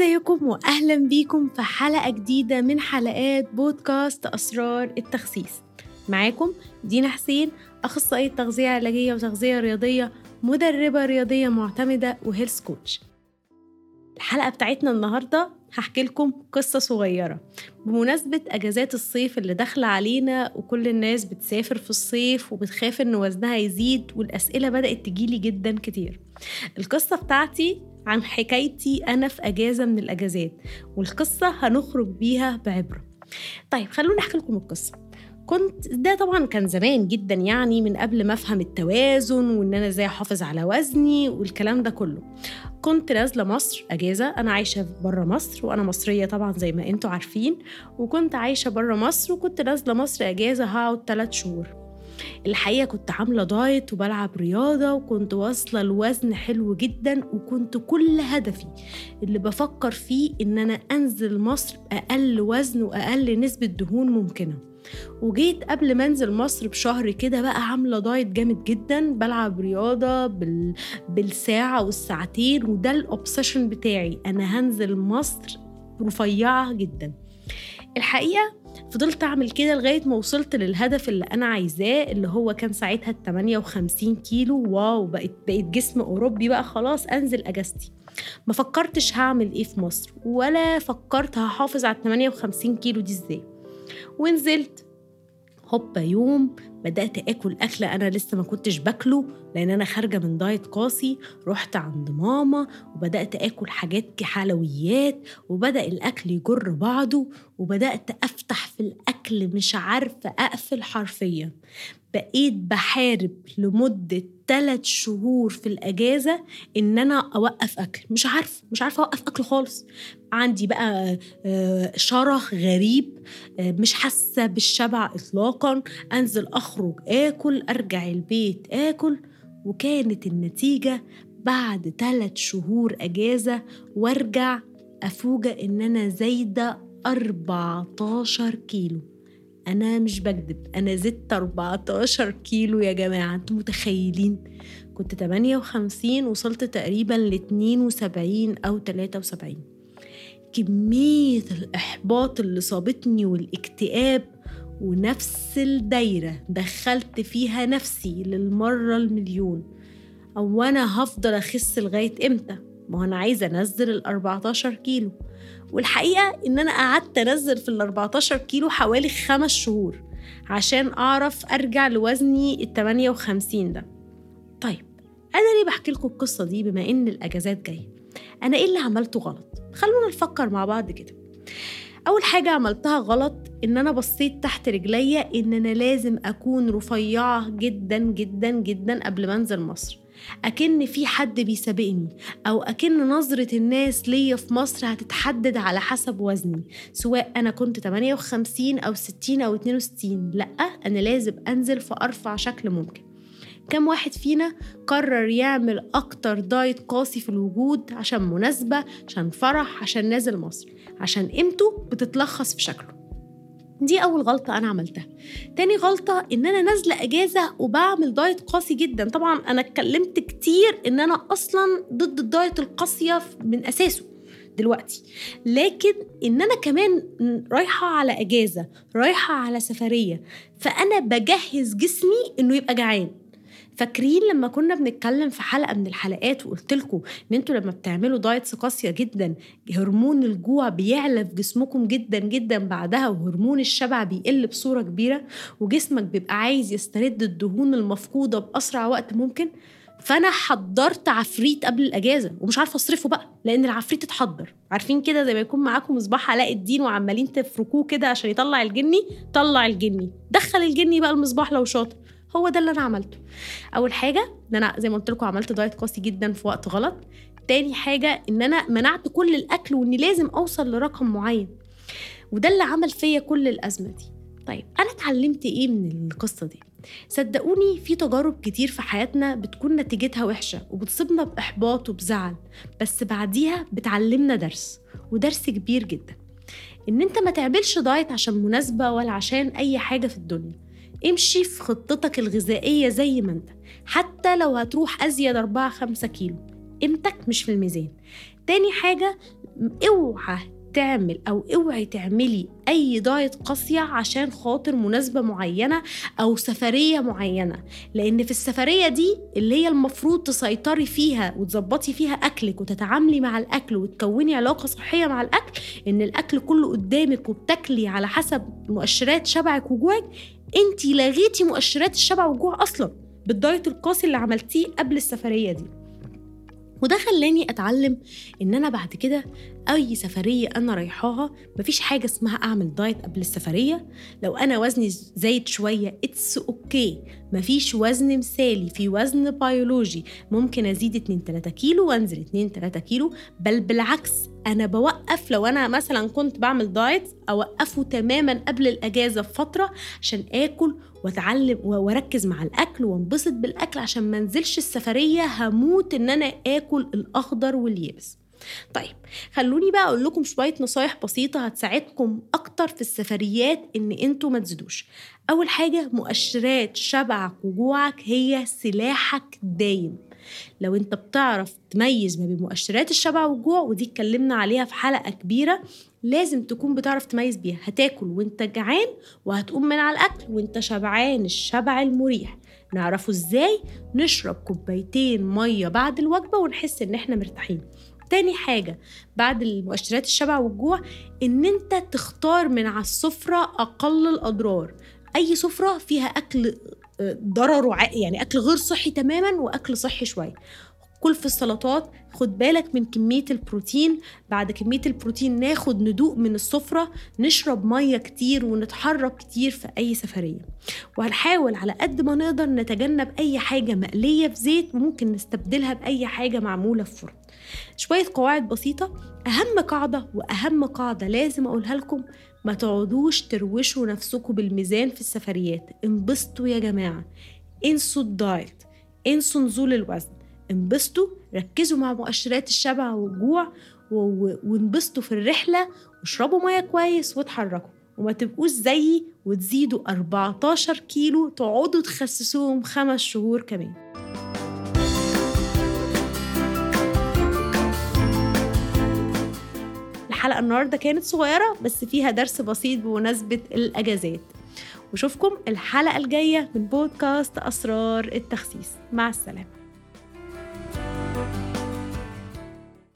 ازيكم واهلا بيكم في حلقة جديدة من حلقات بودكاست أسرار التخسيس. معاكم دينا حسين أخصائية تغذية علاجية وتغذية رياضية مدربة رياضية معتمدة وهيلث كوتش الحلقة بتاعتنا النهارده هحكي لكم قصة صغيرة. بمناسبة أجازات الصيف اللي داخلة علينا وكل الناس بتسافر في الصيف وبتخاف إن وزنها يزيد والأسئلة بدأت تجيلي جدا كتير. القصة بتاعتي عن حكايتي أنا في أجازة من الأجازات والقصة هنخرج بيها بعبرة. طيب خلوني أحكي لكم القصة. كنت ده طبعا كان زمان جدا يعني من قبل ما أفهم التوازن وإن أنا إزاي أحافظ على وزني والكلام ده كله. كنت نازلة مصر أجازة أنا عايشة بره مصر وأنا مصرية طبعا زي ما أنتوا عارفين وكنت عايشة بره مصر وكنت نازلة مصر أجازة هقعد 3 شهور. الحقيقة كنت عاملة دايت وبلعب رياضة وكنت واصلة لوزن حلو جدا وكنت كل هدفي اللي بفكر فيه إن أنا أنزل مصر باقل وزن وأقل نسبة دهون ممكنة. وجيت قبل ما انزل مصر بشهر كده بقى عاملة diet جامد جدا بلعب رياضة بال... بالساعة والساعتين وده ال obsession بتاعي أنا هنزل مصر رفيعة جدا. الحقيقة فضلت أعمل كده لغاية ما وصلت للهدف اللي أنا عايزاه اللي هو كان ساعتها ال 58 كيلو. واو بقيت بقيت جسم أوروبي بقى خلاص أنزل أجازتي. ما فكرتش هعمل إيه في مصر ولا فكرت هحافظ على ال 58 كيلو دي إزاي. ونزلت. هوبا يوم بدأت آكل أكلة أنا لسه ما كنتش باكله لأن أنا خارجة من دايت قاسي رحت عند ماما وبدأت آكل حاجات حلويات وبدأ الأكل يجر بعضه وبدأت أفتح في الأكل مش عارفة أقفل حرفيا. بقيت بحارب لمدة ثلاث شهور في الأجازة إن أنا أوقف أكل. مش عارفة مش عارفة أوقف أكل خالص. عندي بقى شره غريب مش حاسة بالشبع إطلاقا. أنزل أخرج آكل أرجع البيت آكل. وكانت النتيجة بعد ثلاث شهور أجازة وأرجع أفوجئ إن أنا زايدة 14 كيلو. أنا مش بكذب أنا زدت 14 كيلو يا جماعة أنتوا متخيلين؟ كنت 58 وصلت تقريبا ل 72 أو 73 كمية الإحباط اللي صابتني والاكتئاب ونفس الدايرة دخلت فيها نفسي للمرة المليون. أو أنا هفضل أخس لغاية إمتى؟ ما أنا عايزة أنزل ال 14 كيلو. والحقيقة إن أنا قعدت أنزل في ال 14 كيلو حوالي خمس شهور عشان أعرف أرجع لوزني ال 58 ده. طيب أنا ليه بحكي لكم القصة دي بما إن الأجازات جاية؟ أنا إيه اللي عملته غلط؟ خلونا نفكر مع بعض كده. أول حاجة عملتها غلط إن أنا بصيت تحت رجليا إن أنا لازم أكون رفيعة جدا جدا جدا قبل ما أنزل مصر. أكن في حد بيسابقني أو أكن نظرة الناس ليا في مصر هتتحدد على حسب وزني سواء أنا كنت 58 أو 60 أو 62 لأ أنا لازم أنزل في أرفع شكل ممكن. كم واحد فينا قرر يعمل أكتر دايت قاسي في الوجود عشان مناسبة عشان فرح عشان نازل مصر. عشان قيمته بتتلخص في شكله. دي أول غلطة أنا عملتها. تاني غلطة إن أنا نازلة أجازة وبعمل diet قاسي جدا. طبعا أنا اتكلمت كتير إن أنا أصلا ضد ال diet القاسية من أساسه دلوقتي. لكن إن أنا كمان رايحة على أجازة رايحة على سفرية فأنا بجهز جسمي إنه يبقى جعان. فاكرين لما كنا بنتكلم في حلقة من الحلقات وقلت لكم إن أنتوا لما بتعملوا diets قاسية جدا هرمون الجوع بيعلى في جسمكم جدا جدا بعدها وهرمون الشبع بيقل بصورة كبيرة وجسمك بيبقى عايز يسترد الدهون المفقودة بأسرع وقت ممكن. فأنا حضرت عفريت قبل الأجازة ومش عارفة أصرفه بقى لأن العفريت اتحضر. عارفين كده زي ما يكون معاكم مصباح علاء الدين وعمالين تفركوه كده عشان يطلع الجني؟ طلع الجني. دخل الجني بقى المصباح لو شاطر. هو ده اللي أنا عملته. أول حاجة إن أنا زي ما قلت لكم عملت دايت قاسي جدا في وقت غلط. تاني حاجة إن أنا منعت كل الأكل وإني لازم أوصل لرقم معين. وده اللي عمل فيا كل الأزمة دي. طيب أنا اتعلمت إيه من القصة دي؟ صدقوني في تجارب كتير في حياتنا بتكون نتيجتها وحشة وبتصيبنا بإحباط وبزعل بس بعديها بتعلمنا درس ودرس كبير جدا. إن أنت ما تعملش دايت عشان مناسبة ولا عشان أي حاجة في الدنيا. امشي في خطتك الغذائية زي ما انت حتى لو هتروح أزيد 4 5 كيلو قيمتك مش في الميزان. تاني حاجة اوعى تعمل أو اوعي تعملي أي دايت قاسية عشان خاطر مناسبة معينة أو سفرية معينة. لأن في السفرية دي اللي هي المفروض تسيطري فيها وتظبطي فيها أكلك وتتعاملي مع الأكل وتكوني علاقة صحية مع الأكل إن الأكل كله قدامك وبتاكلي على حسب مؤشرات شبعك وجوعك انت لغيتي مؤشرات الشبع والجوع أصلا بالدايت القاسي اللي عملتيه قبل السفرية دي. وده خلاني أتعلم إن أنا بعد كده أي سفرية أنا رايحاها مفيش حاجة اسمها أعمل diet قبل السفرية. لو أنا وزني زايد شوية it's okay مفيش وزن مثالي في وزن بيولوجي ممكن أزيد 2 3 كيلو وأنزل 2 3 كيلو بل بالعكس أنا بوقف لو أنا مثلا كنت بعمل diet أوقفه تماما قبل الأجازة بفترة عشان آكل وأتعلم وأركز مع الأكل وأنبسط بالأكل عشان ما أنزلش السفرية هموت إن أنا آكل الأخضر واليابس. طيب خلوني بقى أقول لكم شوية نصايح بسيطة هتساعدكم أكتر في السفريات إن أنتوا ما تزيدوش. أول حاجة مؤشرات شبعك وجوعك هي سلاحك دايم. لو أنت بتعرف تميز ما بين مؤشرات الشبع والجوع ودي اتكلمنا عليها في حلقة كبيرة لازم تكون بتعرف تميز بيها. هتاكل وأنت جعان وهتقوم من على الأكل وأنت شبعان الشبع المريح. نعرفه إزاي؟ نشرب كوبايتين مية بعد الوجبة ونحس إن إحنا مرتاحين. تاني حاجة بعد المؤشرات الشبع والجوع إن أنت تختار من على السفرة أقل الأضرار. أي سفرة فيها أكل ضرره يعني أكل غير صحي تماما وأكل صحي شوية. كل في السلطات خد بالك من كمية البروتين. بعد كمية البروتين ناخد ندوق من السفرة نشرب مية كتير ونتحرك كتير في أي سفرية. وهنحاول على قد ما نقدر نتجنب أي حاجة مقلية في زيت وممكن نستبدلها بأي حاجة معمولة في فرن. شوية قواعد بسيطة. أهم قاعدة وأهم قاعدة لازم أقولها لكم ما تقعدوش تروشوا نفسكم بالميزان في السفريات. انبسطوا يا جماعة. انسوا الدايت. انسوا نزول الوزن. انبسطوا ركزوا مع مؤشرات الشبع والجوع وانبسطوا في الرحلة واشربوا مية كويس واتحركوا. وما تبقوش زيي وتزيدوا 14 كيلو تقعدوا تخسسوهم خمس شهور كمان. الحلقة النهاردة كانت صغيرة بس فيها درس بسيط بمناسبة الأجازات. وشوفكم الحلقة الجاية من بودكاست أسرار التخسيس. مع السلامة.